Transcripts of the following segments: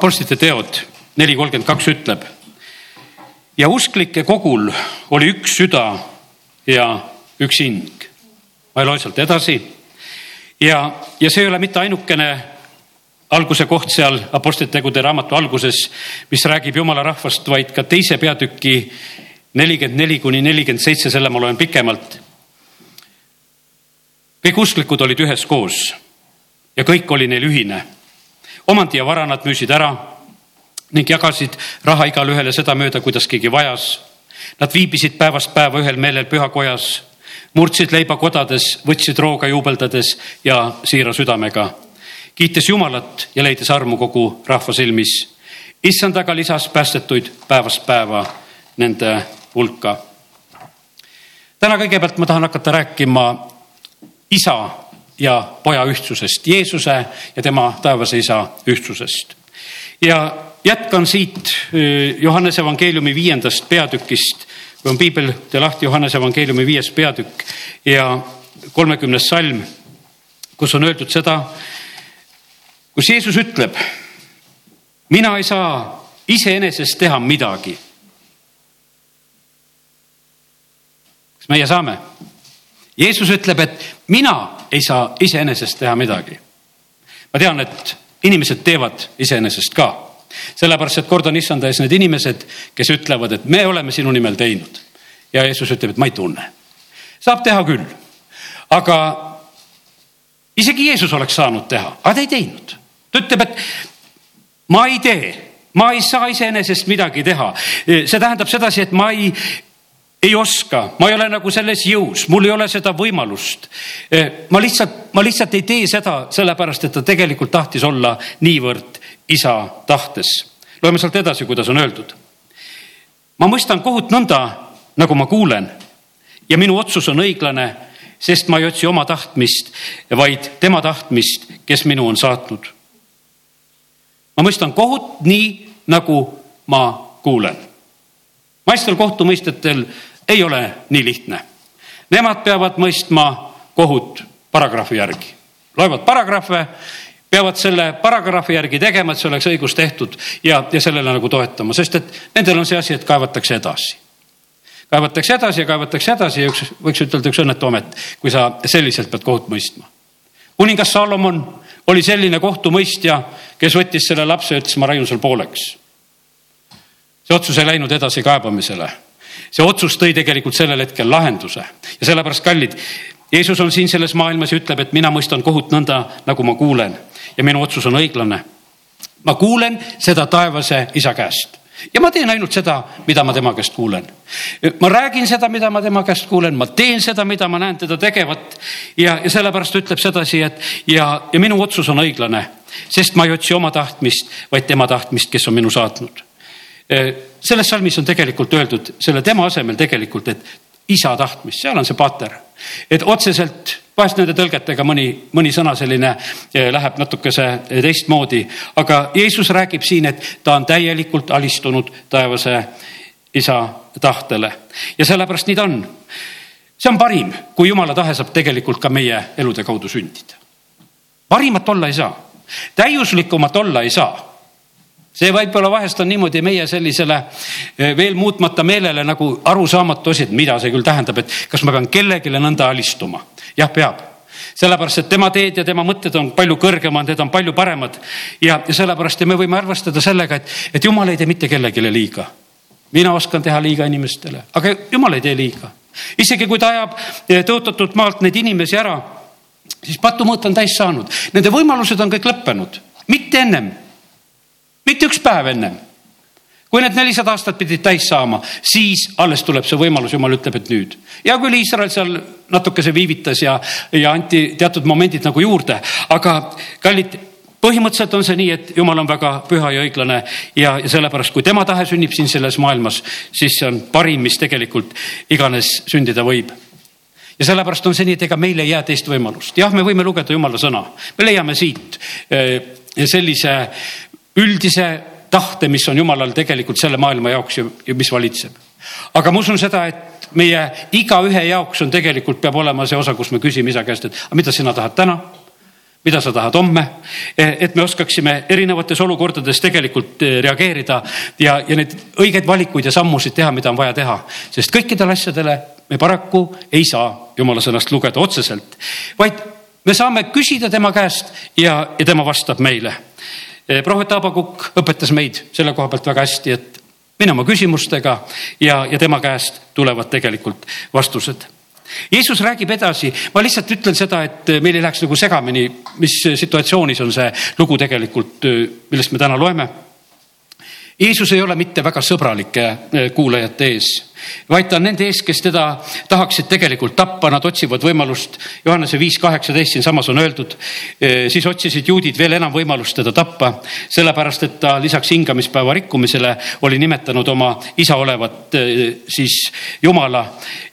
Apostlite teod neli kolmkümmend kaks ütleb. ja usklike kogul oli üks süda ja üks hing. ma ei loe sealt edasi. ja, ja see ei ole mitte ainukene alguse koht seal Apostlite tegude raamatu alguses, mis räägib jumala rahvast, vaid ka teise peatüki nelikümmend neli kuni nelikümmend seitse, selle ma loen pikemalt. kõik usklikud olid üheskoos ja kõik oli neil ühine. Omandi ja vara nad müüsid ära ning jagasid raha igale ühele sedamööda, kuidas keegi vajas. Nad viibisid päevast päeva ühel meelel pühakojas, murdsid leiba kodades, võtsid rooga juubeldades ja siira südamega. kiites Jumalat ja leidis armu kogu rahva silmis. issand aga lisas päästetuid päevast päeva nende hulka. täna kõigepealt ma tahan hakata rääkima isa ja poja ühtsusest, Jeesuse ja tema taevase isa ühtsusest. ja jätkan siit Johannese evangeeliumi viiendast peatükist, kui on piibel lahti, Johannese evangeeliumi viies peatükk ja kolmekümnes salm, kus on öeldud seda, kus Jeesus ütleb, mina ei saa iseenesest teha midagi. kas meie saame? Jeesus ütleb, et mina ei saa iseenesest teha midagi. ma tean, et inimesed teevad iseenesest ka, sellepärast et kord on issanda ees need inimesed, kes ütlevad, et me oleme sinu nimel teinud. ja Jeesus ütleb, et ma ei tunne. saab teha küll, aga isegi Jeesus oleks saanud teha, aga ta ei teinud. ta ütleb, et ma ei tee, ma ei saa iseenesest midagi teha. see tähendab sedasi, et ma ei ei oska, ma ei ole nagu selles jõus, mul ei ole seda võimalust. ma lihtsalt, ma lihtsalt ei tee seda sellepärast, et ta tegelikult tahtis olla niivõrd isa tahtes. loeme sealt edasi, kuidas on öeldud. ma mõistan kohut nõnda, nagu ma kuulen ja minu otsus on õiglane, sest ma ei otsi oma tahtmist, vaid tema tahtmist, kes minu on saatnud. ma mõistan kohut nii, nagu ma kuulen. maistel kohtumõistjatel ei ole nii lihtne. Nemad peavad mõistma kohut paragrahvi järgi, loevad paragrahve, peavad selle paragrahvi järgi tegema, et see oleks õigus tehtud ja, ja sellele nagu toetama, sest et nendel on see asi, et kaevatakse edasi. kaevatakse edasi ja kaevatakse edasi ja üks, võiks ütelda, üks õnnetu amet, kui sa selliselt pead kohut mõistma. kuningas Salomon oli selline kohtumõistja, kes võttis selle lapse ja ütles, ma raiun sul pooleks. see otsus ei läinud edasi kaebamisele see otsus tõi tegelikult sellel hetkel lahenduse. Ja sellepärast, kallid, Jeesus on siin selles maailmas ja ütleb, et mina mõistan kohut nõnda, nagu ma kuulen. Ja minu otsus on õiglane. ma kuulen seda taevase isa käest. Ja ma teen ainult seda, mida ma tema käest kuulen. ma räägin seda, mida ma tema käest kuulen, ma teen seda, mida ma näen teda tegevat. Ja, ja sellepärast ütleb sedasi, et ja, ja minu otsus on õiglane, sest ma ei otsi oma tahtmist, vaid tema tahtmist, kes on minu saatnud selles salmis on tegelikult öeldud selle tema asemel tegelikult, et isa tahtmist, seal on see pater. et otseselt vahest nende tõlgetega mõni, mõni sõna selline läheb natukese teistmoodi, aga Jeesus räägib siin, et ta on täielikult alistunud taevase isa tahtele ja sellepärast nii ta on. see on parim, kui jumala tahe saab tegelikult ka meie elude kaudu sündida. parimat olla ei saa, täiuslikumat olla ei saa see võib-olla vahest on niimoodi meie sellisele eh, veel muutmata meelele nagu arusaamatu asi, et mida see küll tähendab, et kas ma pean kellelegi nõnda alistuma. jah, peab sellepärast, et tema teed ja tema mõtted on palju kõrgemad, need on palju paremad ja, ja sellepärast ja me võime arvestada sellega, et, et jumal ei tee mitte kellelegi liiga. mina oskan teha liiga inimestele, aga jumal ei tee liiga. isegi kui ta ajab eh, tõotatud maalt neid inimesi ära, siis patumõõt on täis saanud, nende võimalused on kõik lõppenud, mitte ennem mitte üks päev ennem. kui need nelisada aastat pidid täis saama, siis alles tuleb see võimalus, jumal ütleb, et nüüd. ja küll Iisrael seal natukese viivitas ja, ja anti teatud momendid nagu juurde, aga kallid põhimõtteliselt on see nii, et jumal on väga püha ja õiglane ja, ja sellepärast, kui tema tahe sünnib siin selles maailmas, siis see on parim, mis tegelikult iganes sündida võib ja sellepärast on see nii, et ega meil ei jää teist võimalust. jah, me võime lugeda jumala sõna, me leiame siit eh, sellise üldise tahte, mis on jumalal tegelikult selle maailma jaoks ja, ja mis valitseb. aga ma usun seda, et meie igaühe jaoks on tegelikult, peab olema see osa, kus me küsime isa käest, et mida sina tahad täna? mida sa tahad homme, et me oskaksime erinevates olukordades tegelikult eh, reageerida ja, ja neid õigeid valikuid ja sammusid teha, mida on vaja teha. sest kõikidele asjadele me paraku ei saa jumala sõnast lugeda otseselt, vaid me saame küsida tema käest ja, ja tema vastab meile. Eh, prohvet Abakukk õpetas meid selle koha pealt väga hästi, et mine oma küsimustega ja, ja tema käest tulevad tegelikult vastused. Jeesus räägib edasi, ma lihtsalt ütlen seda, et meil ei läheks nagu segamini, mis situatsioonis on see lugu tegelikult, millest me täna loeme Jeesus ei ole mitte väga sõbralike eh, kuulajate ees, vaid ta on nende ees, kes teda tahaksid tegelikult tappa, nad otsivad võimalust. Johannese viis kaheksateist siinsamas on öeldud, eh, siis otsisid juudid veel enam võimalust teda tappa, sellepärast et ta lisaks hingamispäeva rikkumisele oli nimetanud oma isa olevat eh, siis jumala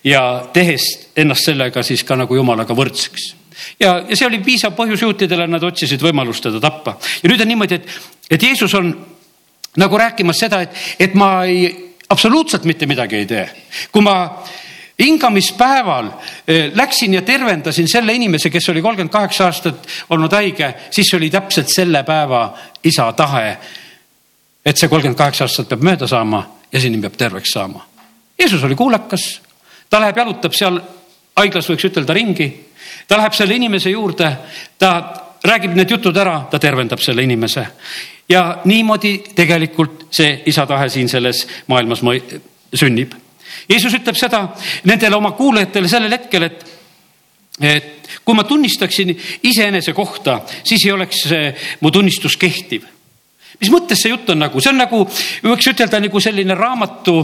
ja tehes ennast sellega siis ka nagu jumalaga võrdseks ja, ja see oli piisav põhjus juutidele, nad otsisid võimalust teda tappa. ja nüüd on niimoodi, et, et Jeesus on nagu rääkimas seda, et, et ma ei, absoluutselt mitte midagi ei tee. kui ma hingamispäeval eh, läksin ja tervendasin selle inimese, kes oli kolmkümmend kaheksa aastat olnud haige, siis oli täpselt selle päeva isa tahe. et see kolmkümmend kaheksa aastat peab mööda saama ja see inimene peab terveks saama. Jeesus oli kuulekas, ta läheb jalutab seal haiglas, võiks ütelda ringi, ta läheb selle inimese juurde, ta räägib need jutud ära, ta tervendab selle inimese ja niimoodi tegelikult see isa tahe siin selles maailmas sünnib. Jeesus ütleb seda nendele oma kuulajatele sellel hetkel, et, et kui ma tunnistaksin iseenese kohta, siis ei oleks mu tunnistus kehtiv. mis mõttes see jutt on nagu, see on nagu, võiks ütelda nagu selline raamatu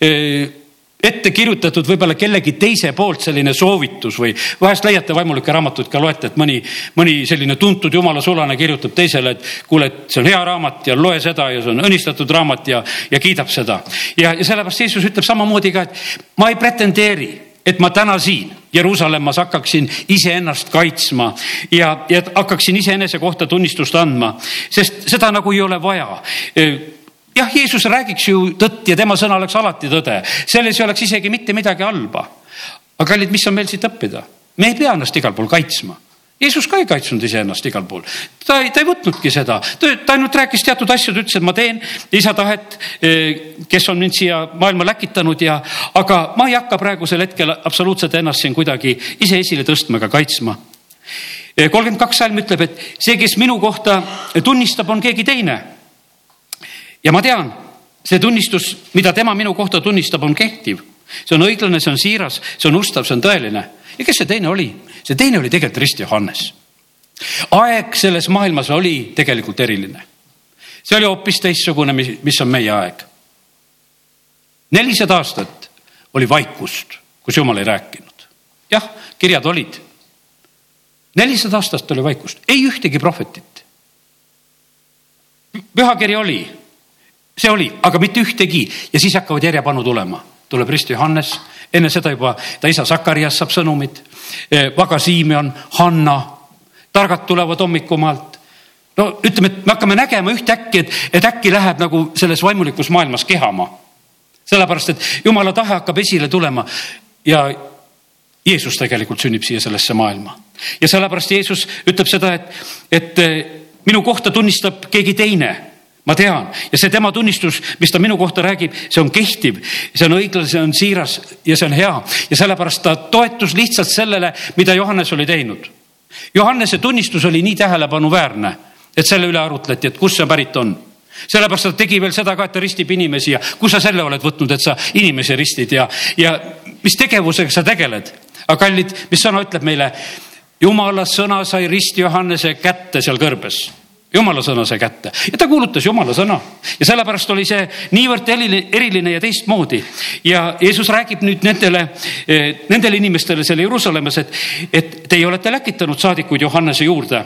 eh, ette kirjutatud võib-olla kellegi teise poolt selline soovitus või vahest leiate vaimulikke raamatuid ka loete, et mõni, mõni selline tuntud jumala sulane kirjutab teisele, et kuule, et see on hea raamat ja loe seda ja see on õnnistatud raamat ja, ja kiidab seda. ja, ja sellepärast Jeesus ütleb samamoodi ka, et ma ei pretendeeri et ma täna siin Jeruusalemmas hakkaksin iseennast kaitsma ja, ja hakkaksin iseenese kohta tunnistust andma, sest seda nagu ei ole vaja jah, Jeesus räägiks ju tõtt ja tema sõna oleks alati tõde, selles ei oleks isegi mitte midagi halba. aga kallid, mis on meil siit õppida? me ei pea ennast igal pool kaitsma. Jeesus ka ei kaitsnud iseennast igal pool, ta ei, ta ei võtnudki seda, ta ainult rääkis teatud asju, ta ütles, et ma teen isa tahet, eh, kes on mind siia maailma läkitanud ja, aga ma ei hakka praegusel hetkel absoluutselt ennast siin kuidagi ise esile tõstma ega kaitsma eh, kolmkümmend kaks salm ütleb, et see, kes minu kohta tunnistab, on keegi teine ja ma tean, see tunnistus, mida tema minu kohta tunnistab, on kehtiv. see on õiglane, see on siiras, see on ustav, see on tõeline. ja kes see teine oli? see teine oli tegelikult Rist Johannes. aeg selles maailmas oli tegelikult eriline. see oli hoopis teistsugune, mis, mis on meie aeg. nelisada aastat oli vaikust, kus jumal ei rääkinud. jah, kirjad olid. nelisada aastat oli vaikust, ei ühtegi prohvetit. pühakiri oli see oli, aga mitte ühtegi. Ja siis hakkavad järjepanu tulema, tuleb Rist Johannes, enne seda juba ta isa Sakarias saab sõnumid, Vaga Siimion, Hanna, targad tulevad hommikumaalt. no ütleme, et me hakkame nägema ühtäkki, et, et äkki läheb nagu selles vaimulikus maailmas kehama. sellepärast, et jumala tahe hakkab esile tulema ja Jeesus tegelikult sünnib siia sellesse maailma. Ja sellepärast Jeesus ütleb seda, et, et minu kohta tunnistab keegi teine ma tean ja see tema tunnistus, mis ta minu kohta räägib, see on kehtiv, see on õiglane, see on siiras ja see on hea ja sellepärast ta toetus lihtsalt sellele, mida Johannes oli teinud. Johannese tunnistus oli nii tähelepanuväärne, et selle üle arutleti, et kust see pärit on sellepärast ta tegi veel seda ka, et ta ristib inimesi ja kus sa selle oled võtnud, et sa inimesi ristid ja, ja mis tegevusega sa tegeled. aga kallid, mis sõna ütleb meile? jumala sõna sai risti Johannese kätte seal kõrbes jumala sõna sai kätte. Ja ta kuulutas jumala sõna. Ja sellepärast oli see niivõrd eriline ja teistmoodi. ja Jeesus räägib nüüd nendele, eh, nendele inimestele seal Jeruusalemmas, et, et teie olete läkitanud saadikuid Johannese juurde.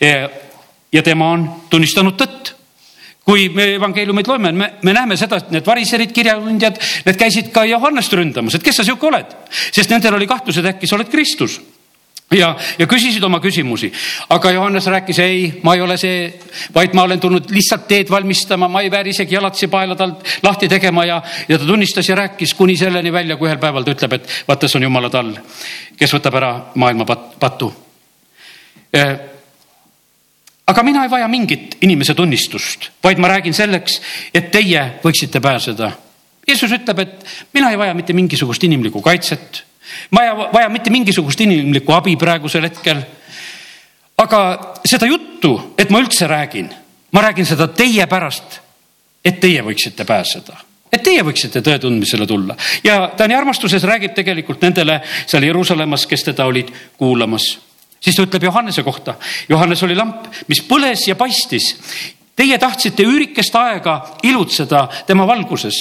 Eh, ja tema on tunnistanud tõtt. Kui me evangeeliumid loeme, me, me näeme seda, et need variserid, kirjatundjad, need käisid ka Johannest ründamas, et kes sa sihuke oled, sest nendel oli kahtlus, et äkki sa oled Kristus ja, ja küsisid oma küsimusi, aga Johannes rääkis, ei, ma ei ole see, vaid ma olen tulnud lihtsalt teed valmistama, ma ei vääri isegi jalatsi paelad alt lahti tegema ja, ja ta tunnistas ja rääkis kuni selleni välja, kui ühel päeval ta ütleb, et vaata, see on jumala tall, kes võtab ära maailma pat, patu. aga mina ei vaja mingit inimese tunnistust, vaid ma räägin selleks, et teie võiksite pääseda. Jeesus ütleb, et mina ei vaja mitte mingisugust inimlikku kaitset, ma ei vaja mitte mingisugust inimlikku abi praegusel hetkel. aga seda juttu, et ma üldse räägin, ma räägin seda teie pärast, et teie võiksite pääseda et teie võiksite tõe tundmisele tulla ja ta nii armastuses räägib tegelikult nendele seal Jeruusalemmas, kes teda olid kuulamas siis ta ütleb Johannese kohta. Johannes oli lamp, mis põles ja paistis. Teie tahtsite üürikest aega ilutseda tema valguses.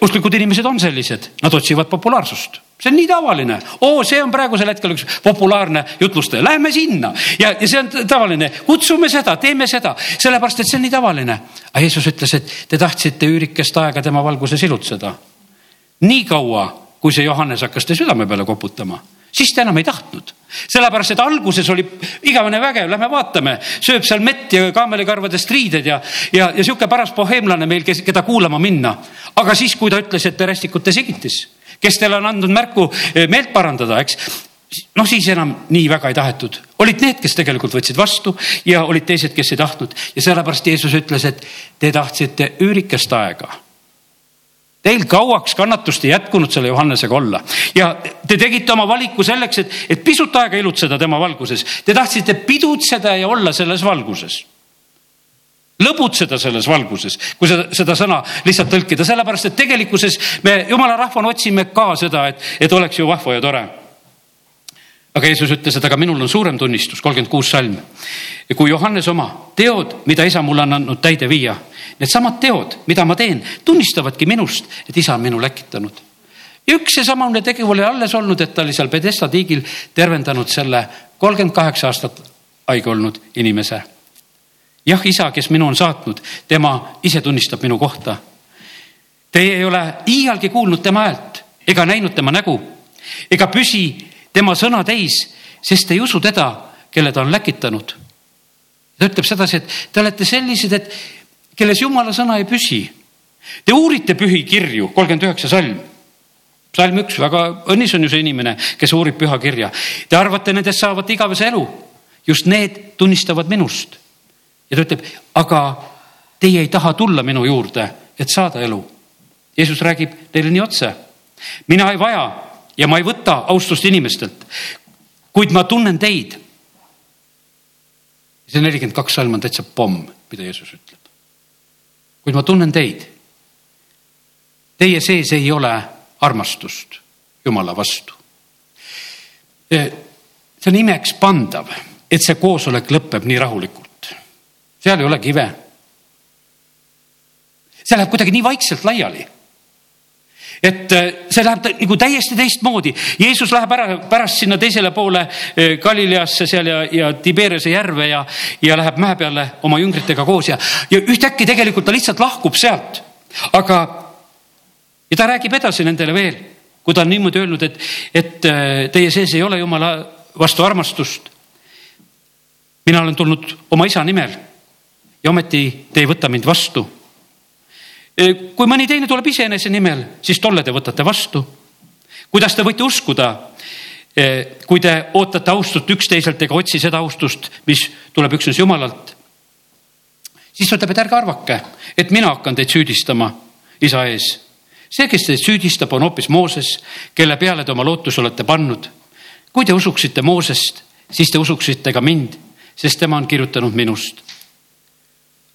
Usklikud inimesed on sellised, nad otsivad populaarsust. See on nii tavaline, oo, see on praegusel hetkel üks populaarne jutlustaja, lähme sinna. Ja, ja see on tavaline, kutsume seda, teeme seda, sellepärast et see on nii tavaline. aga Jeesus ütles, et te tahtsite üürikest aega tema valguses ilutseda. nii kaua, kui see Johannes hakkas te südame peale koputama siis ta enam ei tahtnud. sellepärast, et alguses oli igavene vägev, lähme vaatame, sööb seal mett ja kaamelikarvadest riided ja, ja, ja sihuke paras boheemlane meil, kes, keda kuulama minna. aga siis, kui ta ütles, et te rästikute sigitis, kes teile on andnud märku eh, meelt parandada, eks noh, siis enam nii väga ei tahetud, olid need, kes tegelikult võtsid vastu ja olid teised, kes ei tahtnud ja sellepärast Jeesus ütles, et te tahtsite üürikest aega Teil kauaks kannatust ei jätkunud selle Johannesega olla ja te tegite oma valiku selleks, et, et pisut aega ilutseda tema valguses. Te tahtsite pidutseda ja olla selles valguses. Lõbutseda selles valguses, kui seda, seda sõna lihtsalt tõlkida, sellepärast et tegelikkuses me jumala rahvana otsime ka seda, et, et oleks ju vahva ja tore aga Jeesus ütles, et aga minul on suurem tunnistus, kolmkümmend kuus salm. kui Johannes oma teod, mida isa mulle on andnud täide viia, needsamad teod, mida ma teen, tunnistavadki minust, et isa on minu läkitanud. ja üks seesamune tegu oli alles olnud, et ta oli seal Pedesta tiigil tervendanud selle kolmkümmend kaheksa aastat haige olnud inimese. jah, isa, kes minu on saatnud, tema ise tunnistab minu kohta. Teie ei ole iialgi kuulnud tema häält ega näinud tema nägu ega püsi tema sõna täis, sest ei usu teda, kelle ta on läkitanud. ta ütleb sedasi, et te olete sellised, et kelles jumala sõna ei püsi. Te uurite pühi kirju, kolmkümmend üheksa salm. salm üks, väga õnnis on ju see inimene, kes uurib püha kirja. Te arvate, nendest saavad igavese elu. just need tunnistavad minust. ja ta ütleb, aga teie ei taha tulla minu juurde, et saada elu. Jeesus räägib teile nii otse. mina ei vaja ja ma ei võta austust inimestelt, kuid ma tunnen teid. see nelikümmend kaks salm on täitsa pomm, mida Jeesus ütleb. kuid ma tunnen teid. Teie sees ei ole armastust Jumala vastu. see on imekspandav, et see koosolek lõpeb nii rahulikult. seal ei ole kive. see läheb kuidagi nii vaikselt laiali et äh, see läheb nagu täiesti teistmoodi. Jeesus läheb ära pärast sinna teisele poole äh, Galileasse seal ja, ja Tiberiase järve ja, ja läheb mäe peale oma jüngritega koos ja, ja ühtäkki tegelikult ta lihtsalt lahkub sealt. aga, ja ta räägib edasi nendele veel, kui ta on niimoodi öelnud, et, et äh, teie sees ei ole jumala vastu armastust. mina olen tulnud oma isa nimel ja ometi te ei võta mind vastu kui mõni teine tuleb iseenese nimel, siis tolle te võtate vastu. kuidas te võite uskuda, kui te ootate austust üksteiselt ega otsi seda austust, mis tuleb üksnes Jumalalt? siis ta ütleb, et ärge arvake, et mina hakkan teid süüdistama isa ees. see, kes teid süüdistab, on hoopis Mooses, kelle peale te oma lootuse olete pannud. kui te usuksite Moosest, siis te usuksite ka mind, sest tema on kirjutanud minust.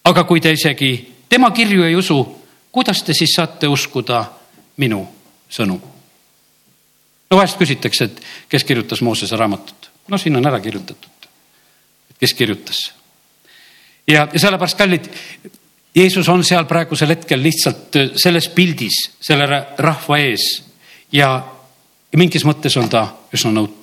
aga kui te isegi tema kirju ei usu kuidas te siis saate uskuda minu sõnu? no vahest küsitakse, et kes kirjutas Moosese raamatut. no siin on ära kirjutatud, kes kirjutas. ja, ja sellepärast, kallid, Jeesus on seal praegusel hetkel lihtsalt selles pildis selle rahva ees ja, ja mingis mõttes on ta üsna nõutu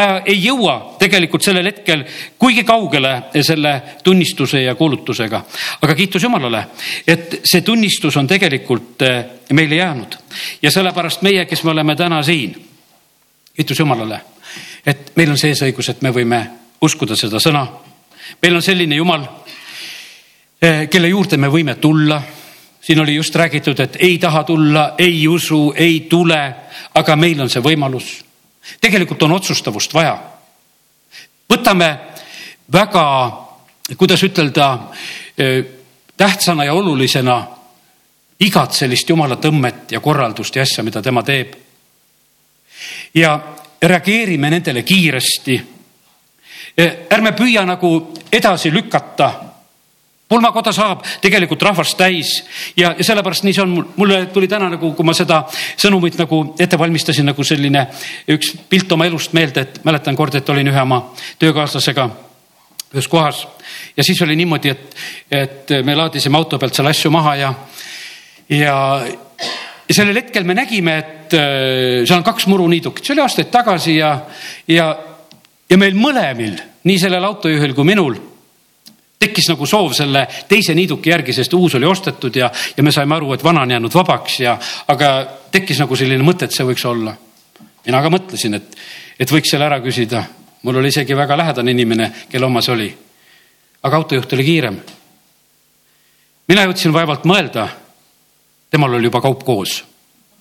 ta ei jõua tegelikult sellel hetkel kuigi kaugele selle tunnistuse ja kuulutusega. aga kiitus Jumalale, et see tunnistus on tegelikult eh, meile jäänud ja sellepärast meie, kes me oleme täna siin, kiitus Jumalale, et meil on see eesõigus, et me võime uskuda seda sõna. meil on selline Jumal, eh, kelle juurde me võime tulla siin oli just räägitud, et ei taha tulla, ei usu, ei tule, aga meil on see võimalus tegelikult on otsustavust vaja. võtame väga, kuidas ütelda, tähtsana ja olulisena igat sellist jumala tõmmet ja korraldust ja asja, mida tema teeb. ja reageerime nendele kiiresti. ärme püüa nagu edasi lükata pulmakoda saab tegelikult rahvast täis ja, ja sellepärast nii see on. mulle tuli täna nagu, kui ma seda sõnumit nagu ette valmistasin, nagu selline üks pilt oma elust meelde, et mäletan kord, et olin ühe oma töökaaslasega ühes kohas ja siis oli niimoodi, et, et me laadisime auto pealt seal asju maha ja, ja, ja sellel hetkel me nägime, et äh, seal on kaks muruniidukit, see oli aastaid tagasi ja, ja, ja meil mõlemil, nii sellel autojuhil kui minul tekkis nagu soov selle teise niiduki järgi, sest uus oli ostetud ja, ja me saime aru, et vana on jäänud vabaks ja, aga tekkis nagu selline mõte, et see võiks olla. mina ka mõtlesin, et, et võiks selle ära küsida. mul oli isegi väga lähedane inimene, kelle oma see oli. aga autojuht oli kiirem. mina jõudsin vaevalt mõelda temal oli juba kaup koos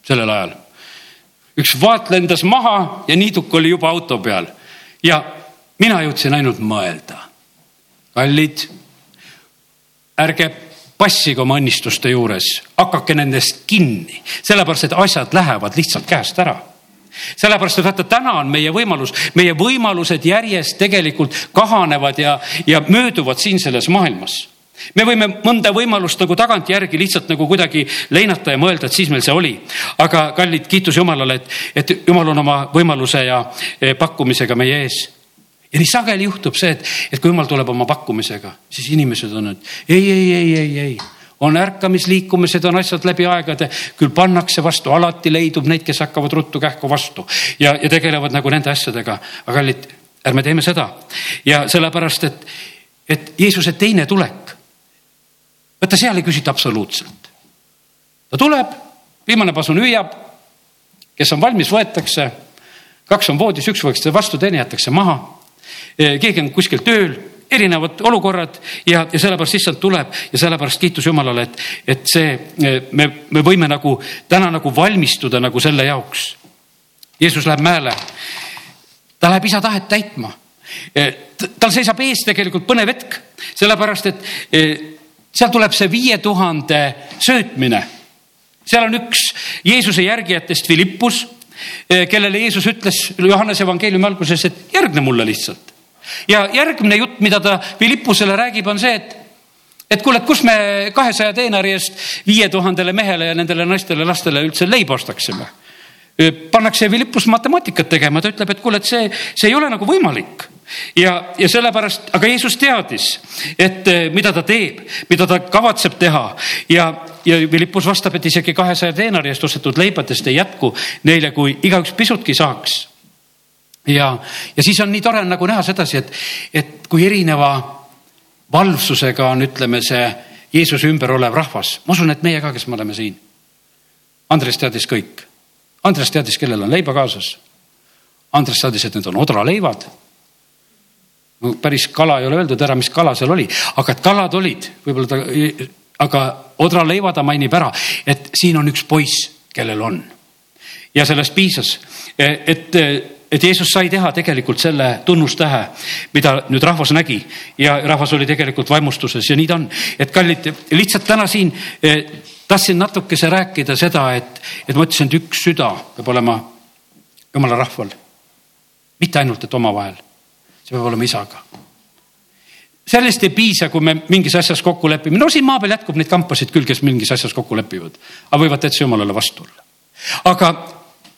sellel ajal. üks vaat lendas maha ja niiduk oli juba auto peal ja mina jõudsin ainult mõelda. Kallid, ärge passige oma õnnistuste juures, hakake nendest kinni, sellepärast et asjad lähevad lihtsalt käest ära sellepärast, et vaata, täna on meie võimalus, meie võimalused järjest tegelikult kahanevad ja, ja mööduvad siin selles maailmas me võime mõnda võimalust nagu tagantjärgi lihtsalt nagu kuidagi leinata ja mõelda, et siis meil see oli. aga kallid, kiitus Jumalale, et, et Jumal on oma võimaluse ja e, pakkumisega meie ees. Ja nii sageli juhtub see, et, et kui Jumal tuleb oma pakkumisega, siis inimesed on, et ei, ei, ei, ei, ei on ärkamisliikumised, on asjad läbi aegade, küll pannakse vastu, alati leidub neid, kes hakkavad ruttu kähku vastu ja, ja tegelevad nagu nende asjadega. aga kallid, ärme teeme seda ja sellepärast, et, et Jeesuse teine tulek vaata, seal ei küsita absoluutselt. ta tuleb, viimane pasun hüüab, kes on valmis, võetakse. kaks on voodis, üks võetakse vastu, teine jäetakse maha. E, keegi on kuskil tööl, erinevad olukorrad ja, ja sellepärast issand tuleb ja sellepärast kiitus Jumalale, et, et see, e, me, me võime nagu täna nagu valmistuda nagu selle jaoks. Jeesus läheb mäele. ta läheb isa tahet täitma e, tal seisab ees tegelikult põnev hetk, sellepärast et seal tuleb see viie tuhande söötmine. seal on üks Jeesuse järgijatest Philippus, eh, kellele Jeesus ütles Johannese evangeeliumi alguses, et järgne mulle lihtsalt. Ja järgmine jutt, mida ta Philippusele räägib, on see, et et kuule, et kus me kahesaja teenari eest viie tuhandele mehele ja nendele naistele, lastele üldse leiba ostaksime. Pannakse Philippus matemaatikat tegema, ta ütleb, et kuule, et see, see ei ole nagu võimalik ja, ja sellepärast, aga Jeesus teadis, et eh, mida ta teeb, mida ta kavatseb teha ja, ja Philippus vastab, et isegi kahesaja teenari eest ostetud leibadest ei jätku neile, kui igaüks pisutki saaks. Ja, ja siis on nii tore nagu näha sedasi, et, et kui erineva valvsusega on, ütleme, see Jeesuse ümber olev rahvas, ma usun, et meie ka, kes me oleme siin. Andres teadis kõik. Andres teadis, kellel on leiba kaasas. Andres teadis, et need on odraleivad no päris kala ei ole öeldud ära, mis kala seal oli, aga et kalad olid, võib-olla ta, aga odraleiva ta mainib ära, et siin on üks poiss, kellel on. ja sellest piisas, et, et Jeesus sai teha tegelikult selle tunnustähe, mida nüüd rahvas nägi ja rahvas oli tegelikult vaimustuses ja nii ta on. et kallid, lihtsalt täna siin eh, tahtsin natukese rääkida seda, et, et ma ütlesin, et üks süda peab olema jumala rahval. mitte ainult, et omavahel see peab olema isaga. sellest ei piisa, kui me mingis asjas kokku lepime, no siin maa peal jätkub neid kampasid küll, kes mingis asjas kokku lepivad, aga võivad täitsa jumalale vastu olla. aga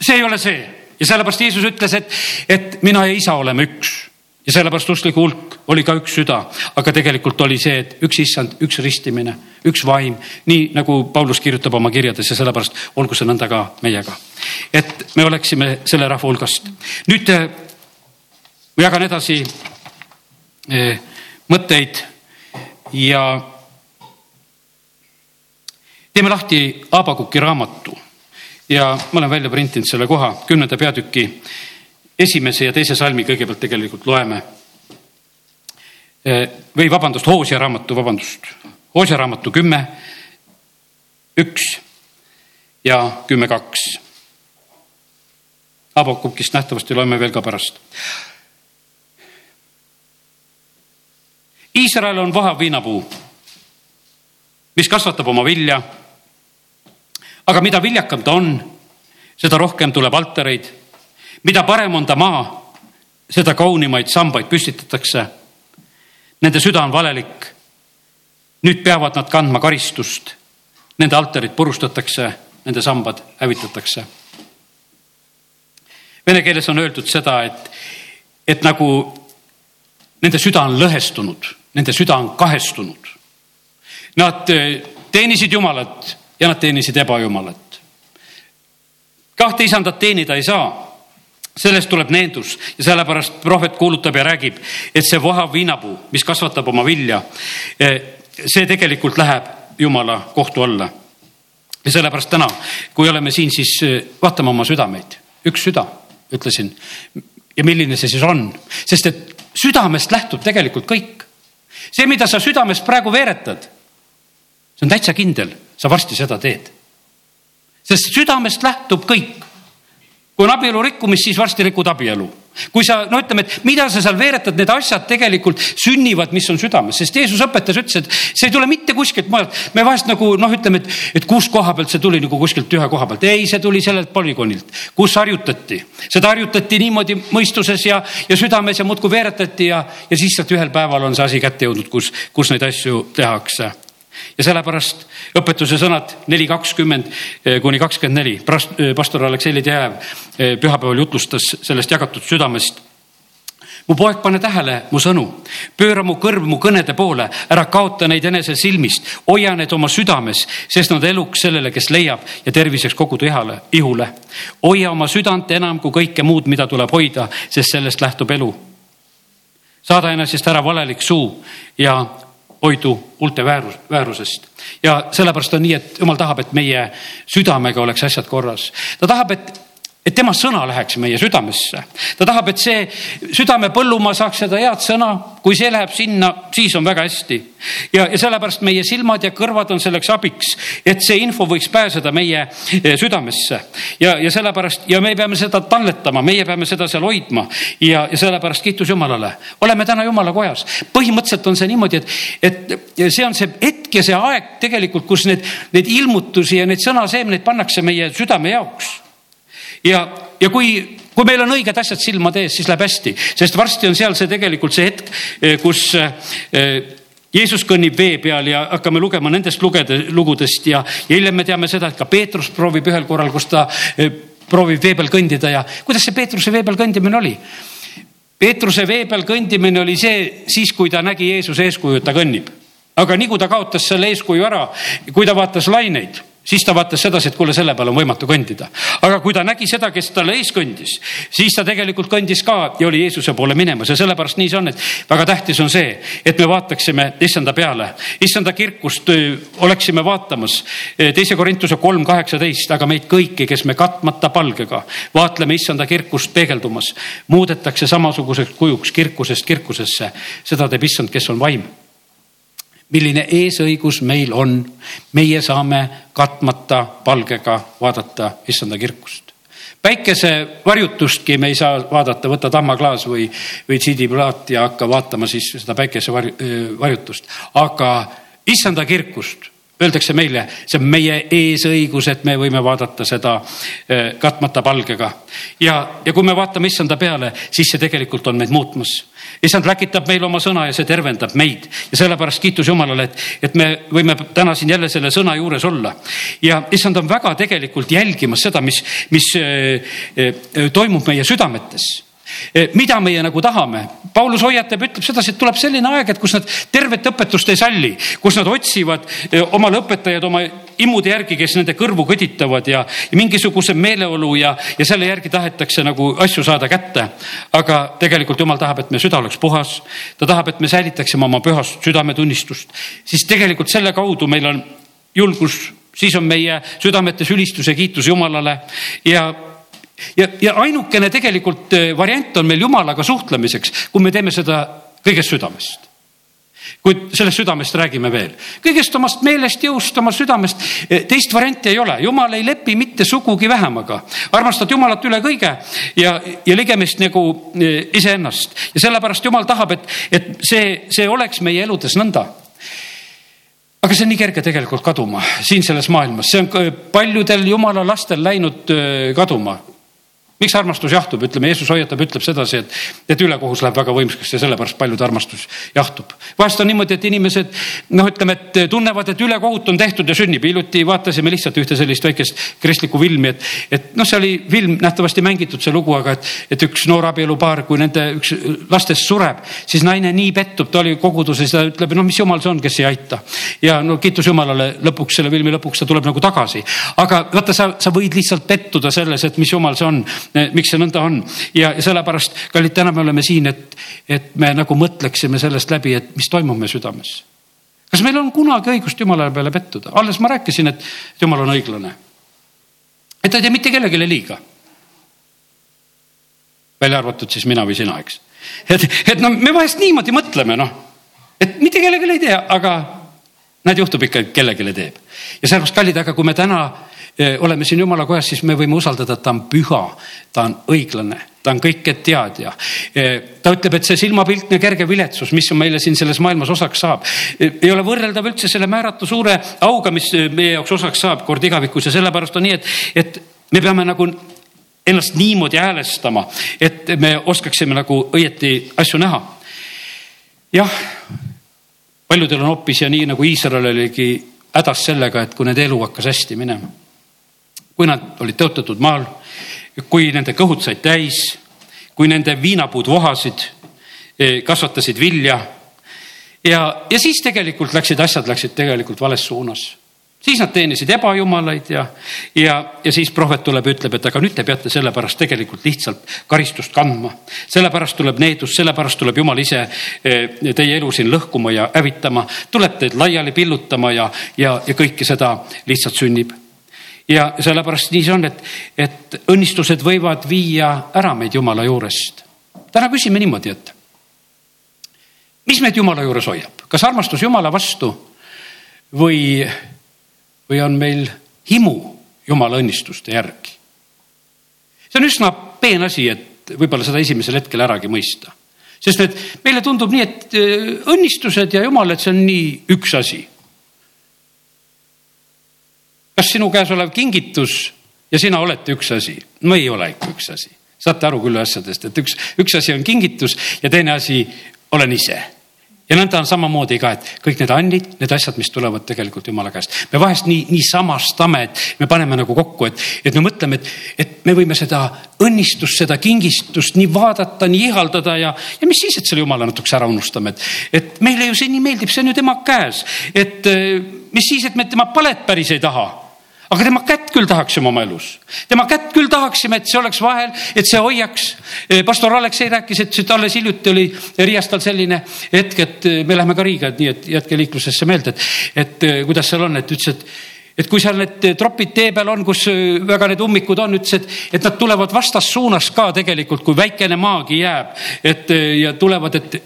see ei ole see ja sellepärast Jeesus ütles, et, et mina ja isa oleme üks ja sellepärast uskliku hulk oli ka üks süda, aga tegelikult oli see, et üks issand, üks ristimine, üks vaim, nii nagu Paulus kirjutab oma kirjades ja sellepärast olgu see nõnda ka meiega. et me oleksime selle rahva hulgast. nüüd ma jagan edasi eh, mõtteid ja teeme lahti Abakuki raamatu ja ma olen välja printinud selle koha, kümnenda peatüki esimese ja teise salmi kõigepealt tegelikult loeme. Või vabandust, Hoosia raamatu, vabandust, Hoosia raamatu kümme, üks ja kümme, kaks. Abakukist nähtavasti loeme veel ka pärast Iisrael on vahav viinapuu, mis kasvatab oma vilja. Aga mida viljakam ta on, seda rohkem tuleb altareid. mida parem on ta maa, seda kaunimaid sambaid püstitatakse. Nende süda on valelik. nüüd peavad nad kandma karistust. Nende altarid purustatakse, nende sambad hävitatakse. Vene keeles on öeldud seda, et, et nagu nende süda on lõhestunud, nende süda on kahestunud. Nad teenisid Jumalat ja nad teenisid ebajumalat. kahte isandat teenida ei saa. sellest tuleb neendus ja sellepärast prohvet kuulutab ja räägib, et see vohav viinapuu, mis kasvatab oma vilja, eh, see tegelikult läheb Jumala kohtu alla. ja sellepärast täna, kui oleme siin, siis eh, vaatame oma südameid, üks süda, ütlesin. ja milline see siis on, sest et südamest lähtub tegelikult kõik. see, mida sa südamest praegu veeretad, see on täitsa kindel, sa varsti seda teed. sest südamest lähtub kõik. kui on abielu rikkumist, siis varsti rikud abielu kui sa, no ütleme, et mida sa seal veeretad, need asjad tegelikult sünnivad, mis on südames, sest Jeesus õpetas, ütles, et see ei tule mitte kuskilt mujalt. me vahest nagu noh, ütleme, et, et kus koha pealt see tuli nagu kuskilt ühe koha pealt. ei, see tuli sellelt polügoonilt, kus harjutati. seda harjutati niimoodi mõistuses ja, ja südames ja muudkui veeretati ja, ja siis sealt ühel päeval on see asi kätte jõudnud, kus, kus neid asju tehakse ja sellepärast õpetuse sõnad neli kakskümmend eh, kuni kakskümmend neli. Eh, pastor Aleksei Ledejev eh, pühapäeval jutlustas sellest jagatud südamest mu poeg, pane tähele mu sõnu, pööra mu kõrv mu kõnede poole, ära kaota neid enese silmist, hoia need oma südames, sest nad eluks sellele, kes leiab ja terviseks kogu ihale, ihule. hoia oma südant enam kui kõike muud, mida tuleb hoida, sest sellest lähtub elu. saada enesest ära valelik suu ja hoidu huulte väärus, väärusest. ja sellepärast on nii, et jumal tahab, et meie südamega oleks asjad korras. ta tahab, et et tema sõna läheks meie südamesse. ta tahab, et see südame põllumaa saaks seda head sõna, kui see läheb sinna, siis on väga hästi. ja, ja sellepärast meie silmad ja kõrvad on selleks abiks, et see info võiks pääseda meie eh, südamesse. ja, ja sellepärast ja me peame seda talletama, meie peame seda seal hoidma ja, ja sellepärast kiitus Jumalale. oleme täna Jumala kojas. põhimõtteliselt on see niimoodi, et, et see on see hetk ja see aeg tegelikult, kus need, need ilmutusi ja neid sõnaseemneid pannakse meie südame jaoks ja, ja kui, kui meil on õiged asjad silmade ees, siis läheb hästi, sest varsti on seal see tegelikult see hetk, eh, kus eh, Jeesus kõnnib vee peal ja hakkame lugema nendest lugede, lugudest ja, ja hiljem me teame seda, et ka Peetrus proovib ühel korral, kus ta eh, proovib vee peal kõndida ja kuidas see Peetruse vee peal kõndimine oli? Peetruse vee peal kõndimine oli see siis, kui ta nägi Jeesuse eeskuju, et ta kõnnib. aga nii kui ta kaotas selle eeskuju ära, kui ta vaatas laineid siis ta vaatas sedasi, et kuule, selle peal on võimatu kõndida. aga kui ta nägi seda, kes talle ees kõndis, siis ta tegelikult kõndis ka ja oli Jeesuse poole minemas ja sellepärast nii see on, et väga tähtis on see, et me vaataksime issanda peale, issanda kirkust oleksime vaatamas. teise Korintuse kolm kaheksateist, aga meid kõiki, kes me katmata palgega vaatleme issanda kirkust peegeldumas, muudetakse samasuguseks kujuks kirkusest kirkusesse. seda teeb issand, kes on vaim milline eesõigus meil on. meie saame katmata palgega vaadata issanda kirkust. päikesevarjutustki me ei saa vaadata, võta tahmaklaas või, või CD-plaat ja hakka vaatama siis seda päikesevarjutust, aga issanda kirkust öeldakse meile, see on meie eesõigus, et me võime vaadata seda eh, katmata palgega. ja, ja kui me vaatame issanda peale, siis see tegelikult on meid muutmas. issand läkitab meile oma sõna ja see tervendab meid ja sellepärast kiitus Jumalale, et, et me võime täna siin jälle selle sõna juures olla. ja issand on väga tegelikult jälgimas seda, mis, mis eh, eh, toimub meie südametes mida meie nagu tahame. Paulus hoiatab, ütleb sedasi, et tuleb selline aeg, et kus nad tervet õpetust ei salli, kus nad otsivad eh, omale õpetajaid oma imude järgi, kes nende kõrvu kõditavad ja, ja mingisuguse meeleolu ja, ja selle järgi tahetakse nagu asju saada kätte. aga tegelikult jumal tahab, et meie süda oleks puhas. ta tahab, et me säilitaksime oma pühast südametunnistust, siis tegelikult selle kaudu meil on julgus, siis on meie südametes ülistus ja kiitus Jumalale ja ja, ja ainukene tegelikult äh, variant on meil Jumalaga suhtlemiseks, kui me teeme seda kõigest südamest. kui sellest südamest räägime veel, kõigest omast meelest, jõust, oma südamest, teist varianti ei ole, jumal ei lepi mitte sugugi vähemaga. armastad Jumalat üle kõige ja, ja ligemist nagu e, iseennast. Ja sellepärast Jumal tahab, et, et see, see oleks meie eludes nõnda. Aga see on nii kerge tegelikult kaduma siin selles maailmas, see on paljudel jumala lastel läinud kaduma miks armastus jahtub, ütleme, Jeesus hoiatab, ütleb sedasi, et, et ülekohus läheb väga võimsaks ja sellepärast paljude armastus jahtub. vahest on niimoodi, et inimesed noh, ütleme, et tunnevad, et ülekohut on tehtud ja sünnib. hiljuti vaatasime lihtsalt ühte sellist väikest kristlikku filmi, et, et noh, see oli film nähtavasti mängitud, see lugu, aga et, et üks noor abielupaar, kui nende üks lastest sureb, siis naine nii pettub, ta oli koguduses ja ütleb, no mis jumal see on, kes ei aita. ja no kiitus Jumalale, lõpuks selle filmi lõpuks ta tuleb nagu tagasi. aga vaata, sa, sa võid lihtsalt pettuda selles, et mis jumal see on miks see nõnda on ja sellepärast, kallid, täna me oleme siin, et, et me nagu mõtleksime sellest läbi, et mis toimub meie südames. kas meil on kunagi õigust Jumala peale pettuda? alles ma rääkisin, et Jumal on õiglane. et ta ei tee mitte kellelegi liiga. välja arvatud siis mina või sina, eks. et, et no me vahest niimoodi mõtleme, noh, et mitte kellelegi ei tee, aga näed, juhtub ikka, kellelegi teeb. ja sellepärast, kallid, aga kui me täna oleme siin jumala kojas, siis me võime usaldada, et ta on püha, ta on õiglane, ta on kõike teadja. ta ütleb, et see silmapiltne kerge viletsus, mis meile siin selles maailmas osaks saab, ei ole võrreldav üldse selle määratu suure auga, mis meie jaoks osaks saab kord igavikus ja sellepärast on nii, et, et me peame nagu ennast niimoodi häälestama, et me oskaksime nagu õieti asju näha. jah, paljudel on hoopis ja nii nagu Iisrael oligi hädas sellega, et kui nende elu hakkas hästi minema kui nad olid tõotatud maal, kui nende kõhud said täis, kui nende viinapuud vohasid, e, kasvatasid vilja. ja, ja siis tegelikult läksid asjad läksid tegelikult vales suunas siis nad teenisid ebajumalaid ja, ja, ja siis prohvet tuleb ja ütleb, et aga nüüd te peate sellepärast tegelikult lihtsalt karistust kandma. sellepärast tuleb needus, sellepärast tuleb Jumal ise e, teie elu siin lõhkuma ja hävitama, tuleb teid laiali pillutama ja, ja, ja kõike seda lihtsalt sünnib ja sellepärast nii see on, et, et õnnistused võivad viia ära meid Jumala juurest. täna küsime niimoodi, et mis meid Jumala juures hoiab, kas armastus Jumala vastu või, või on meil himu Jumala õnnistuste järgi? see on üsna peen asi, et võib-olla seda esimesel hetkel äragi mõista. sest et meile tundub nii, et äh, õnnistused ja Jumal, et see on nii üks asi kas sinu käes olev kingitus ja sina olete üks asi? no ei ole ikka üks asi. saate aru küll asjadest, et üks, üks asi on kingitus ja teine asi olen ise ja nõnda on samamoodi ka, et kõik need annid, need asjad, mis tulevad tegelikult jumala käest. me vahest nii, nii samastame, et me paneme nagu kokku, et, et me mõtleme, et, et me võime seda õnnistust, seda kingistust nii vaadata, nii ihaldada ja, ja mis siis, et selle jumala natukese ära unustame, et, et meile ju see nii meeldib, see on ju tema käes. et mis siis, et me tema palet päris ei taha aga tema kätt küll tahaksime oma elus, tema kätt küll tahaksime, et see oleks vahel, et see hoiaks. pastor Aleksei rääkis, et alles hiljuti oli Riias tal selline hetk, et me läheme ka Riiga, et nii, et jätke liiklusesse meelde, et, et kuidas seal on, et ütles, et et kui seal need tropid tee peal on, kus väga need ummikud on, ütles, et, et nad tulevad vastassuunas ka tegelikult, kui väikene maagi jääb, et ja tulevad, et